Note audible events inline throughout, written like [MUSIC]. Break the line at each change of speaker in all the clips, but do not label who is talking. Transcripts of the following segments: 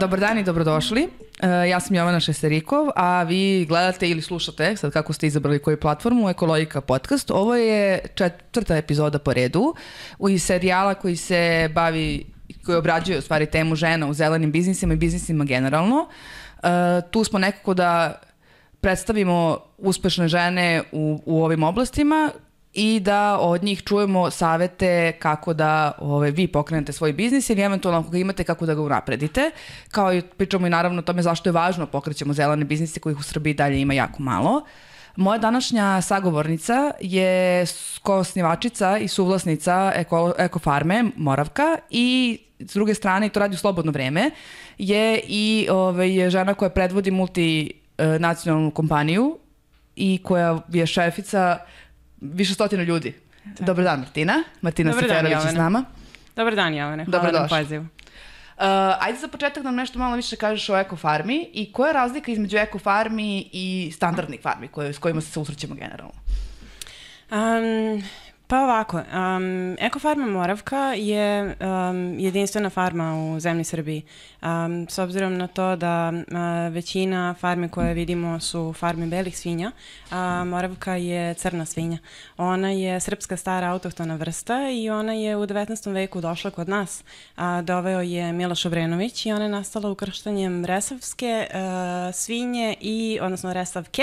Dobar dan i dobrodošli. E, ja sam Jovana Šesterikov, a vi gledate ili slušate, sad kako ste izabrali koju platformu, Ekologika podcast. Ovo je četvrta epizoda po redu iz serijala koji se bavi, koji obrađuje u stvari temu žena u zelenim biznisima i biznisima generalno. E, tu smo nekako da predstavimo uspešne žene u, u ovim oblastima i da od njih čujemo savete kako da ove, vi pokrenete svoj biznis ili eventualno ako ga imate kako da ga unapredite. Kao i pričamo i naravno o tome zašto je važno pokrećemo zelene biznise kojih u Srbiji dalje ima jako malo. Moja današnja sagovornica je kosnivačica i suvlasnica eko, ekofarme Moravka i s druge strane, i to radi u slobodno vreme, je i ovaj, žena koja predvodi multinacionalnu kompaniju i koja je šefica više stotina ljudi. Tako. Dobar dan Martina. Martina Dobar Steferović je s nama.
Dobar dan Jovane. Hvala na pozivu. Uh,
ajde za početak da nam nešto malo više kažeš o ekofarmi i koja je razlika između ekofarmi i standardnih farmi koje, s kojima se susrećemo generalno? Um,
Pa ovako, um, Ekofarma Moravka je um, jedinstvena farma u zemlji Srbiji. Um, s obzirom na to da uh, većina farme koje vidimo su farme belih svinja, a uh, Moravka je crna svinja. Ona je srpska stara autohtona vrsta i ona je u 19. veku došla kod nas. A, doveo je Miloš Obrenović i ona je nastala ukrštanjem resavske uh, svinje i, odnosno resavke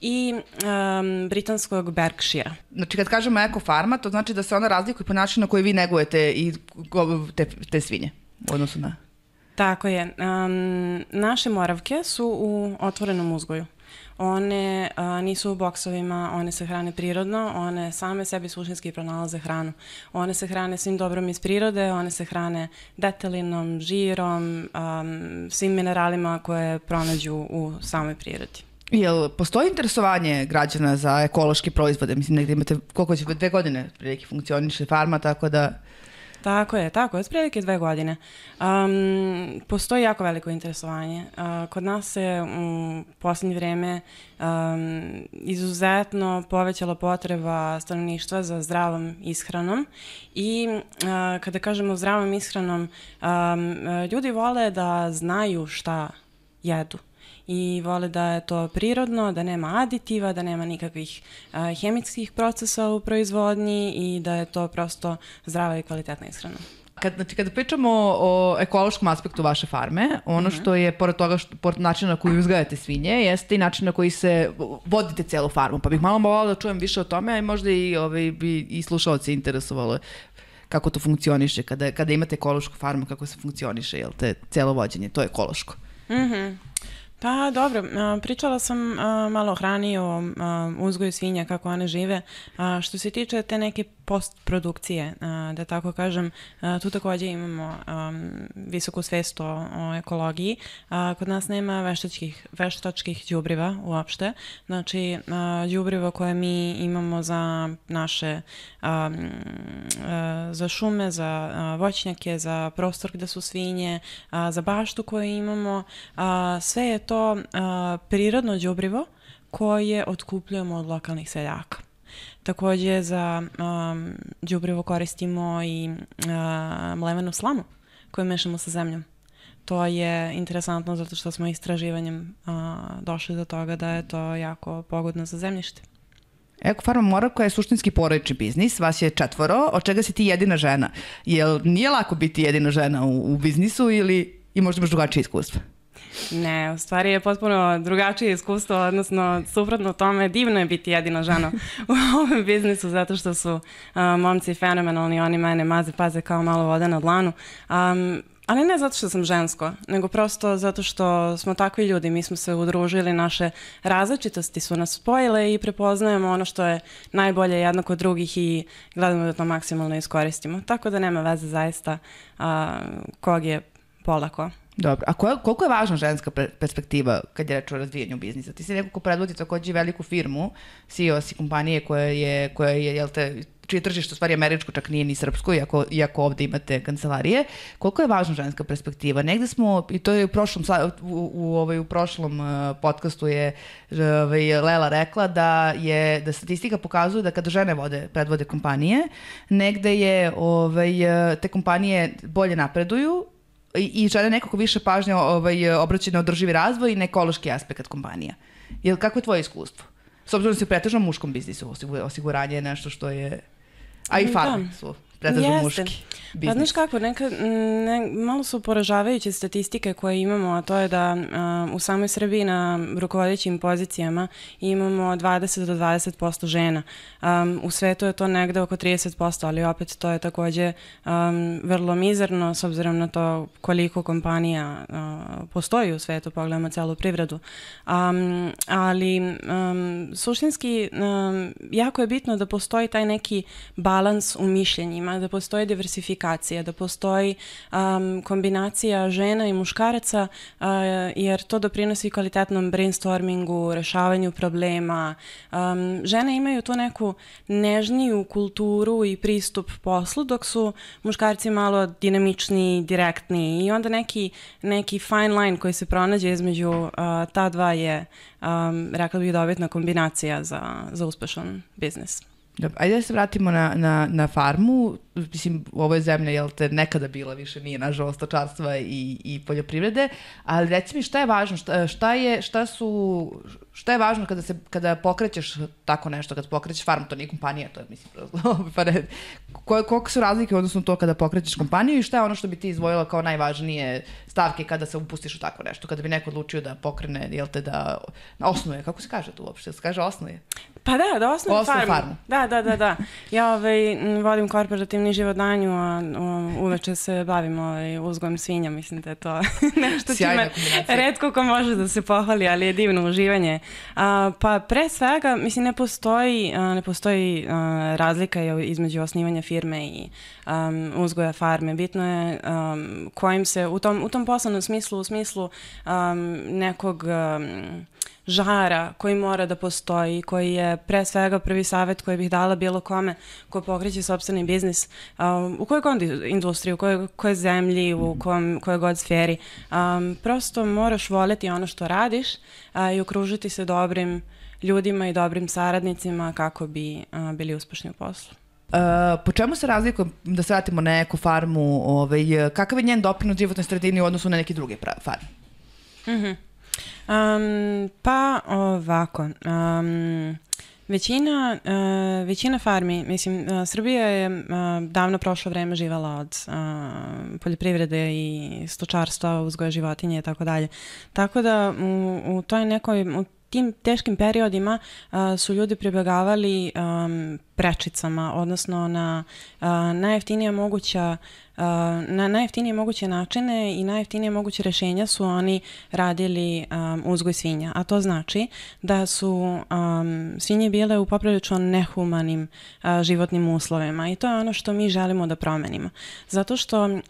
i um, britanskog Berkshira.
Znači kad kažemo ekofarma, to znači da se ona razlikuje po načinu na koji vi negujete i te, te svinje u odnosu na...
Tako je. Um, naše moravke su u otvorenom uzgoju. One a, nisu u boksovima, one se hrane prirodno, one same sebi suštinski pronalaze hranu. One se hrane svim dobrom iz prirode, one se hrane detelinom, žirom, a, svim mineralima koje pronađu u samoj prirodi.
Jel postoji interesovanje građana za ekološke proizvode? Mislim, negde imate, koliko će, dve godine prilike funkcioniše farma,
tako
da...
Tako je, tako je, otprilike dve godine. Um, postoji jako veliko interesovanje. Uh, kod nas se u posljednje vrijeme um, izuzetno povećala potreba stanovništva za zdravom ishranom i uh, kada kažemo zdravom ishranom, um, ljudi vole da znaju šta jedu i vole da je to prirodno, da nema aditiva, da nema nikakvih a, hemijskih procesa u proizvodnji i da je to prosto zdrava i kvalitetna ishrana.
Kad, znači, kada pričamo o, ekološkom aspektu vaše farme, ono mhm. što je, pored toga, što, pored načina na koji uzgajate svinje, jeste i način na koji se vodite celu farmu. Pa bih malo mogla da čujem više o tome, a i možda i, ovaj, bi i slušalci interesovalo kako to funkcioniše, kada, kada imate ekološku farmu, kako se funkcioniše, jel te, celo vođenje, to je ekološko. Mhm. Mm
Pa dobro, pričala sam malo o hrani, o uzgoju svinja, kako one žive. Što se tiče te neke postprodukcije, da tako kažem. Tu takođe imamo visoku svest o, o ekologiji. Kod nas nema veštačkih, veštačkih džubriva uopšte. Znači, džubriva koje mi imamo za naše za šume, za voćnjake, za prostor gde su svinje, za baštu koju imamo, sve je to prirodno džubrivo koje otkupljujemo od lokalnih seljaka. Takođe za um, džubrivo koristimo i uh, mlevenu slamu koju mešamo sa zemljom. To je interesantno zato što smo istraživanjem uh, došli do toga da je to jako pogodno za zemljište.
Ekofarma Morako je suštinski porodični biznis, vas je četvoro, od čega si ti jedina žena. Jel nije lako biti jedina žena u, u biznisu ili i možda imaš drugačije iskustva?
Ne, u stvari je potpuno drugačije iskustvo, odnosno suprotno tome, divno je biti jedina žena u ovom biznisu zato što su uh, momci fenomenalni, oni mene maze paze kao malo voda na dlanu. Um, Ali ne zato što sam žensko, nego prosto zato što smo takvi ljudi, mi smo se udružili, naše različitosti su nas spojile i prepoznajemo ono što je najbolje jedno kod drugih i gledamo da to maksimalno iskoristimo. Tako da nema veze zaista a, kog je polako. ko.
Dobro. A koja, koliko je važna ženska perspektiva kad je reč o razvijanju biznisa? Ti si neko ko predvodi takođe veliku firmu, CEO si kompanije koja je, koja je jel te, čije tržište u stvari američko, čak nije ni srpsko, iako, iako ovde imate kancelarije. Koliko je važna ženska perspektiva? Negde smo, i to je u prošlom, u, u, ovaj, u prošlom uh, podcastu je ovaj, Lela rekla da je da statistika pokazuje da kada žene vode, predvode kompanije, negde je ovaj, te kompanije bolje napreduju, i, i žele nekako više pažnje ovaj, obraćaju na održivi razvoj i na ekološki aspekt kompanija. Jel, kako je tvoje iskustvo? S obzirom da si pretežno muškom biznisu, osiguranje je nešto što je... A i farme da. su pretežno Jeste. muški pa biznis.
Pa znaš kako, neka, ne, malo su poražavajuće statistike koje imamo, a to je da uh, u samoj Srbiji na rukovodećim pozicijama imamo 20 do 20% žena. A, u svetu je to negde oko 30%, ali opet to je takođe um, vrlo mizerno s obzirom na to koliko kompanija uh, postoji u svetu, pogledamo celu privredu. A, ali um, suštinski um, jako je bitno da postoji taj neki balans u mišljenjima pitanjima, da postoji diversifikacija, da postoji um, kombinacija žena i muškaraca, uh, jer to doprinosi kvalitetnom brainstormingu, rešavanju problema. Um, žene imaju tu neku nežniju kulturu i pristup poslu, dok su muškarci malo dinamični, direktni i onda neki, neki fine line koji se pronađe između uh, ta dva je, um, rekla bih, dobitna kombinacija za, za uspešan biznis.
Dobro, ajde da se vratimo na, na, na farmu. Mislim, ovo je zemlja, jel te, nekada bila više, nije nažalost stočarstva i, i poljoprivrede, ali reci mi šta je važno, šta, šta, je, šta su, Šta je važno kada, se, kada pokrećeš tako nešto, kada pokrećeš farm, to nije kompanija, to je, mislim, [LAUGHS] pa ne, koje, koliko su razlike odnosno to kada pokrećeš kompaniju i šta je ono što bi ti izvojila kao najvažnije stavke kada se upustiš u tako nešto, kada bi neko odlučio da pokrene, jel te, da osnuje, kako se kaže to uopšte, se kaže osnuje?
Pa da, da osnuje farmu. farmu. Da, da, da, da. Ja ovaj, vodim korporativni život danju, a uveče se bavim ovaj, uzgojem svinja, mislim da je to [LAUGHS] nešto Sjajna čime redko ko može da se pohvali, ali je divno uživanje A, pa pre svega, mislim, ne postoji, a, ne postoji a, razlika između osnivanja firme i um, uzgoja farme. Bitno je um, kojim se u tom, u tom poslovnom smislu, u smislu um, nekog... Um, žara koji mora da postoji, koji je pre svega prvi savet koji bih dala bilo kome ko pokreće sobstveni biznis, um, u kojoj god industriji, u kojoj, kojoj zemlji, u kom, kojoj god sferi. Um, prosto moraš voleti ono što radiš a, i okružiti se dobrim ljudima i dobrim saradnicima kako bi a, bili uspešni u poslu.
Uh, po čemu se razlikuje, da se vratimo na ekofarmu, ovaj, kakav je njen doprinos životnoj sredini u odnosu na neke druge farme? Mhm. Mm -hmm.
Um, pa ovako, um, Većina, uh, većina farmi, mislim, uh, Srbija je uh, davno prošlo vreme živala od uh, poljoprivrede i stočarstva, uzgoja životinje i tako dalje. Tako da u, u toj nekoj, u tim teškim periodima uh, su ljudi pribegavali um, prečicama, odnosno na uh, najjeftinija moguća uh, Na najjeftinije moguće načine i najjeftinije moguće rešenja su oni radili um, uzgoj svinja, a to znači da su um, svinje bile u poprilično nehumanim uh, životnim uslovima i to je ono što mi želimo da promenimo. Zato što um,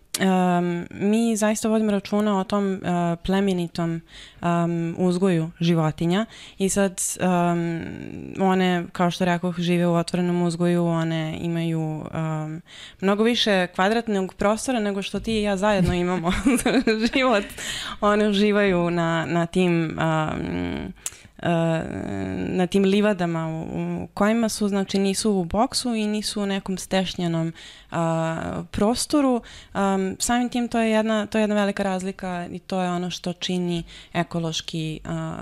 mi zaista vodimo računa o tom uh, plemenitom um, uzgoju životinja i sad um, one, kao što rekoh, žive u otvorenom uzgoju, one imaju um, mnogo više kvadratnog prostora nego što ti i ja zajedno imamo [LAUGHS] život. One uživaju na, na tim... Um, na tim livadama u kojima su, znači nisu u boksu i nisu u nekom stešnjenom a, prostoru. Um, samim tim to je, jedna, to je jedna velika razlika i to je ono što čini ekološki a,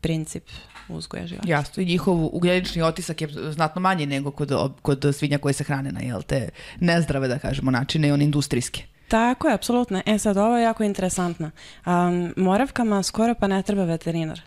princip uzgoja životinja.
Jasno, i njihov ugljenični otisak je znatno manji nego kod, kod svinja koje se hrane na jel te, nezdrave, da kažemo, načine i on industrijske.
Tako je, apsolutno. E sad, ovo je jako interesantno. Um, moravkama skoro pa ne treba veterinar.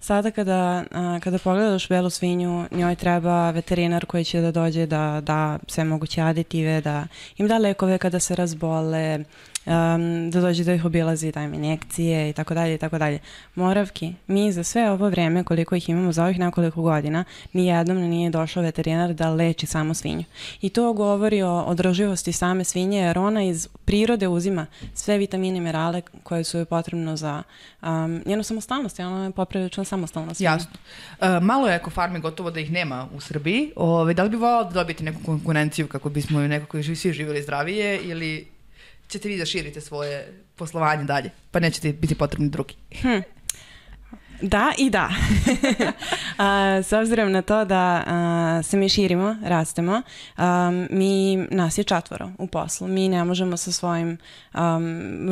Sada kada, a, kada pogledaš belu svinju, njoj treba veterinar koji će da dođe da da sve moguće aditive, da im da lekove kada se razbole, um, da dođe da ih obilazi, da im injekcije i tako dalje i tako dalje. Moravki, mi za sve ovo vreme koliko ih imamo za ovih nekoliko godina, nijednom nije došao veterinar da leči samo svinju. I to govori o održivosti same svinje jer ona iz prirode uzima sve vitamine i minerale koje su joj potrebno za um, njenu samostalnost, jer ona je poprilično samostalna svinja.
Jasno. E, malo je ekofarme gotovo da ih nema u Srbiji. Ove, ovaj, da li bi volao da dobijete neku konkurenciju kako bismo nekako svi živjeli zdravije ili ćete vi da širite svoje poslovanje dalje, pa nećete biti potrebni drugi. Hm.
Da i da. [LAUGHS] a, s obzirom na to da a, se mi širimo, rastemo, a, mi, nas je četvoro u poslu. Mi ne možemo sa svojim a,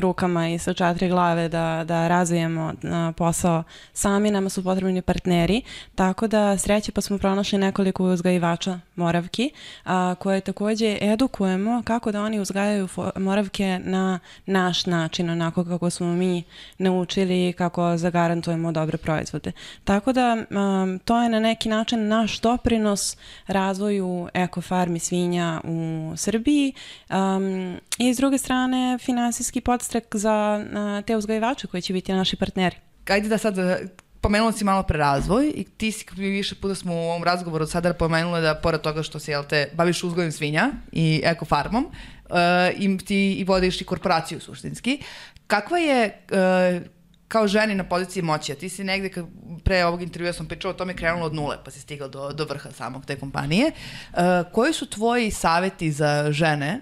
rukama i sa četiri glave da, da razvijemo a, posao sami, nama su potrebni partneri, tako da sreće pa smo pronašli nekoliko uzgajivača moravki, a, koje takođe edukujemo kako da oni uzgajaju moravke na naš način, onako kako smo mi naučili, kako zagarantujemo dobro dobre proizvode. Tako da um, to je na neki način naš doprinos razvoju ekofarmi svinja u Srbiji um, i s druge strane finansijski podstrek za uh, te uzgajivače koji će biti naši partneri.
Ajde da sad pomenula si malo pre razvoj i ti si, više puta smo u ovom razgovoru od sada pomenula da pored toga što se, jel te, baviš uzgojem svinja i ekofarmom, uh, im ti i vodiš i korporaciju suštinski. Kakva je uh, kao ženi na poziciji moći, a ti si negde, kad, pre ovog intervjua sam pričala o tome, krenulo od nule, pa si stigao do, do vrha samog te kompanije. Uh, koji su tvoji saveti za žene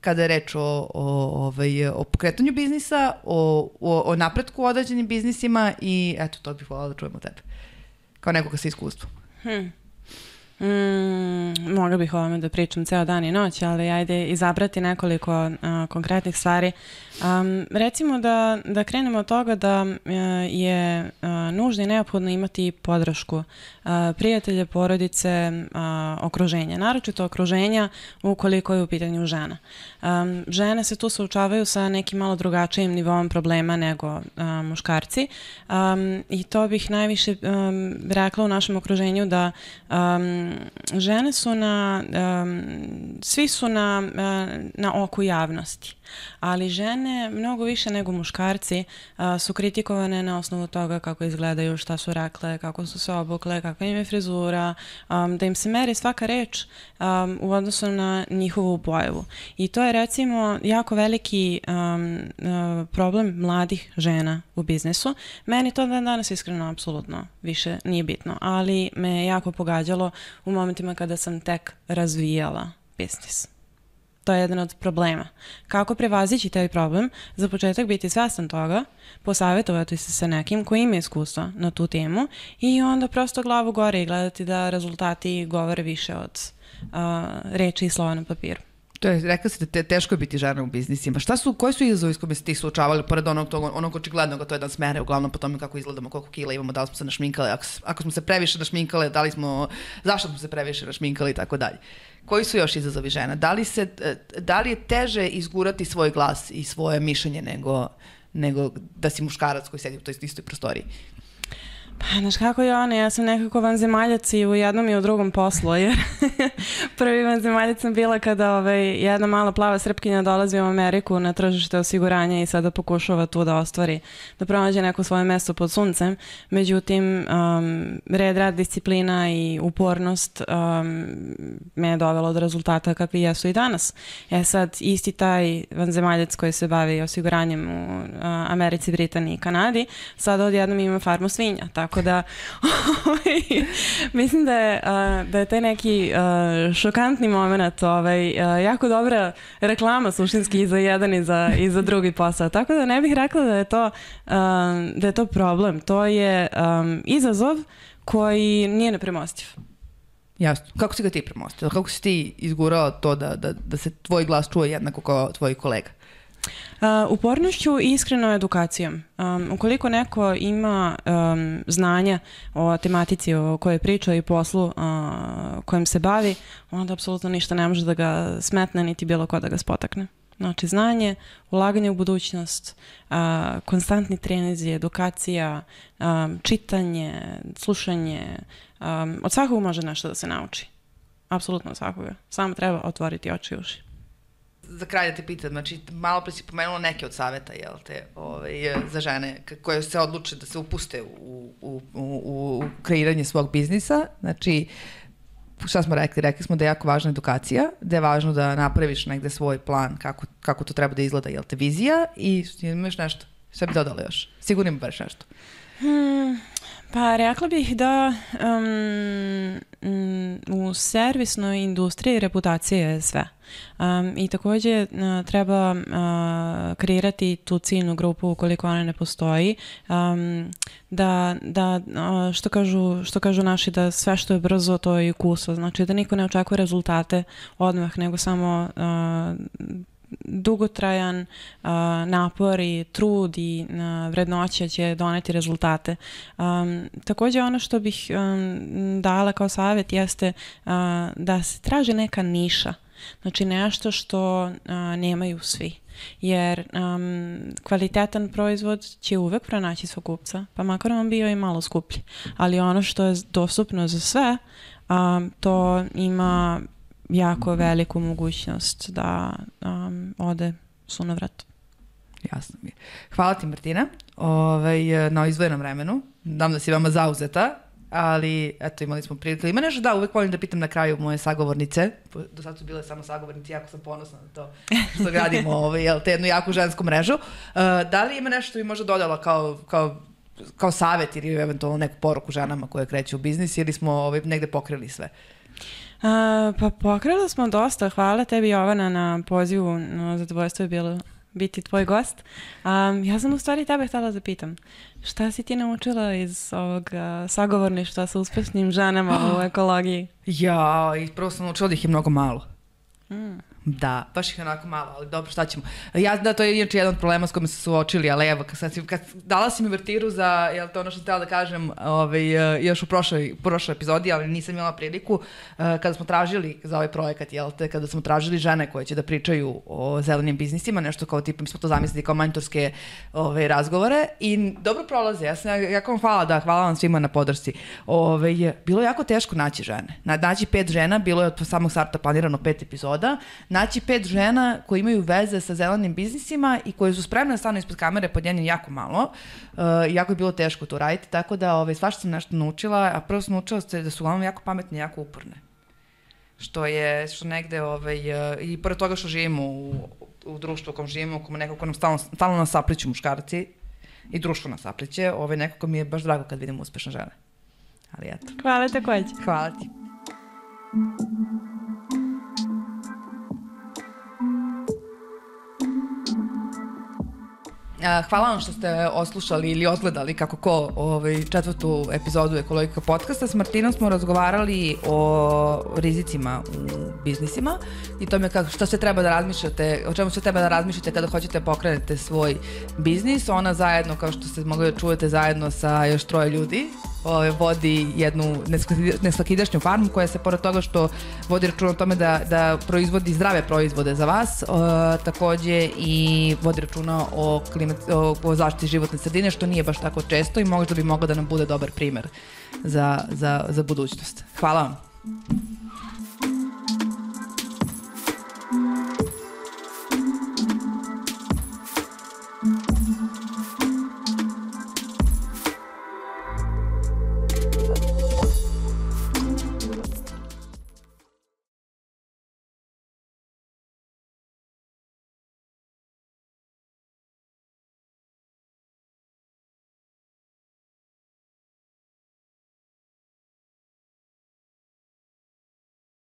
kada je reč o, o, ovaj, o pokretanju biznisa, o, o, o napretku u određenim biznisima i eto, to bih volala da čujemo od tebe. Kao nekoga sa iskustvom. Hmm.
Mm, mogla bih ovome da pričam ceo dan i noć, ali ajde izabrati nekoliko a, konkretnih stvari. Um, recimo da, da krenemo od toga da a, e, je a, nužno i neophodno imati podršku a, prijatelje, porodice, a, okruženja, naročito okruženja ukoliko je u pitanju žena. Um, žene se tu suočavaju sa nekim malo drugačijim nivom problema nego a, muškarci um, i to bih najviše um, rekla u našem okruženju da um, žene su na, um, svi su na, e, na oku javnosti, ali žene mnogo više nego muškarci uh, su kritikovane na osnovu toga kako izgledaju, šta su rekle, kako su se obukle, kakva im je frizura, um, da im se meri svaka reč um, u odnosu na njihovu pojavu. I to je recimo jako veliki um, problem mladih žena u biznisu. Meni to dan danas iskreno apsolutno više nije bitno, ali me jako pogađalo u momentima kada sam tek razvijala biznis. To je jedan od problema. Kako prevazići taj problem? Za početak biti svestan toga, posavetovati se sa nekim koji ima iskustva na tu temu i onda prosto glavu gore i gledati da rezultati govore više od uh, reči i slova na papiru.
To je, rekla ste, da te, teško je biti žena u biznisima. Šta su, koji su izazovi s kojima ste ih suočavali, pored onog, tog, onog očiglednog, to je dan smere, uglavnom po tome kako izgledamo, koliko kila imamo, da li smo se našminkale, ako, ako smo se previše našminkale, da li smo, zašto smo se previše našminkale i tako dalje. Koji su još izazovi žena? Da li, se, e, da li je teže izgurati svoj glas i svoje mišljenje nego, nego da si muškarac koji sedi u toj istoj prostoriji?
Pa, znaš kako je ona, ja sam nekako vanzemaljac i u jednom i u drugom poslu, jer [LAUGHS] prvi vanzemaljac sam bila kada ovaj, jedna mala plava srpkinja dolazi u Ameriku na tržište osiguranja i sada pokušava tu da ostvari, da pronađe neko svoje mesto pod suncem. Međutim, um, red, rad, disciplina i upornost um, me je dovelo do rezultata kakvi jesu i danas. E sad, isti taj vanzemaljac koji se bavi osiguranjem u uh, Americi, Britaniji i Kanadi, sada odjednom ima farmu svinja, tako Tako da, [LAUGHS] ovaj, mislim da je, da je taj neki šokantni moment ovaj, jako dobra reklama suštinski i za jedan i za, i za drugi posao. Tako da ne bih rekla da je to, da je to problem. To je izazov koji nije nepremostiv.
Jasno. Kako si ga ti premostila? Kako si ti izgurao to da, da, da se tvoj glas čuje jednako kao tvoji kolega?
Uh, upornošću i iskrenom edukacijom. Um, ukoliko neko ima um, znanja o tematici o kojoj priča i poslu uh, kojem se bavi, onda apsolutno ništa ne može da ga smetne niti bilo ko da ga spotakne. Znači znanje, ulaganje u budućnost, a, uh, konstantni trenizi, edukacija, um, čitanje, slušanje, um, od svakog može nešto da se nauči. Apsolutno od svakoga. Samo treba otvoriti oči i uši
za kraj da te pitam, znači malo pre si pomenula neke od saveta, jel te, ovaj, za žene koje se odluče da se upuste u, u, u, u kreiranje svog biznisa, znači šta smo rekli? Rekli smo da je jako važna edukacija, da je važno da napraviš negde svoj plan kako, kako to treba da izgleda, jel te vizija i imaš nešto, sve bi dodala još, sigurno ima baš nešto. Hmm,
Pa rekla bih da um, um, u servisnoj industriji reputacija je sve. Um, I takođe treba uh, kreirati tu ciljnu grupu ukoliko ona ne postoji. Um, da, da što, kažu, što kažu naši, da sve što je brzo to je i kuso. Znači da niko ne očekuje rezultate odmah, nego samo uh, dugotrajan uh, napor i trud i uh, vrednoća će doneti rezultate. Um, takođe ono što bih um, dala kao savjet jeste uh, da se traži neka niša. Uh, Znači nešto što a, nemaju svi. Jer um, kvalitetan proizvod će uvek pronaći svog kupca, pa makar on bio i malo skuplji. Ali ono što je dostupno za sve, um, to ima jako veliku mogućnost da um, ode sunovrat.
Jasno mi je. Hvala ti Martina ovaj, na izvojenom vremenu. Dam da si vama zauzeta ali eto imali smo prilike. Ima nešto, da, uvek volim da pitam na kraju moje sagovornice, do sad su bile samo sagovornice, jako sam ponosna na to što gradimo [LAUGHS] ovaj, jel, te jednu jaku žensku mrežu. Uh, da li ima nešto bi možda dodala kao, kao kao savet ili eventualno neku poruku ženama koje kreću u biznis ili smo ovaj, negde pokrili sve? A,
uh, pa pokrili smo dosta. Hvala tebi Jovana na pozivu. No, zadovoljstvo je bilo biti tvoj gost. Um, ja sam u stvari tebe htjela da pitam. Šta si ti naučila iz ovog uh, sagovorništva sa uspešnim ženama u [GASPS] ekologiji?
Ja, i prvo sam naučila da ih je mnogo malo. Mm. Da, baš ih onako malo, ali dobro, šta ćemo. Ja, da, to je inače jedan od problema s kojim se suočili, ali evo, kad, sam, kad dala si mi vertiru za, jel to ono što htjela da kažem, ovaj, e, još u prošloj, prošloj epizodi, ali nisam imala priliku, e, kada smo tražili za ovaj projekat, jel te, kada smo tražili žene koje će da pričaju o zelenim biznisima, nešto kao tipa, mi smo to zamislili kao manjtorske ovaj, razgovore i dobro prolaze, ja sam, jako vam hvala, da, hvala vam svima na podršci. Ovaj, bilo je jako teško naći žene. naći pet žena, bilo je od samog starta planirano pet epizoda, na naći pet žena koje imaju veze sa zelenim biznisima i koje su spremne da stanu ispod kamere pod jednim jako malo. Uh, jako je bilo teško to raditi, tako da ovaj, svašta sam nešto naučila, a prvo sam naučila da su uglavnom jako pametne i jako uporne. Što je, što negde, ovaj, uh, i pored toga što živimo u, u društvu u kom živimo, u kom ko nam stalno, stalno nas sapliću muškarci i društvo nas sapliće, ovaj, nekako mi je baš drago kad vidim uspešne žene.
Ali eto. Hvala takođe.
Hvala ti. Thank you. hvala vam što ste oslušali ili odgledali kako ko ovaj, četvrtu epizodu Ekologika podcasta. S Martinom smo razgovarali o rizicima u biznisima i tome kako, što se treba da razmišljate, o čemu se treba da razmišljate kada hoćete da pokrenete svoj biznis. Ona zajedno, kao što ste mogli da čujete, zajedno sa još troje ljudi ove, ovaj, vodi jednu nesvakidašnju farmu koja se pored toga što vodi računa o tome da, da proizvodi zdrave proizvode za vas, o, takođe i vodi računa o, klimat, o, o zaštiti životne sredine, što nije baš tako često i možda bi mogla da nam bude dobar primer za, za, za budućnost. Hvala vam.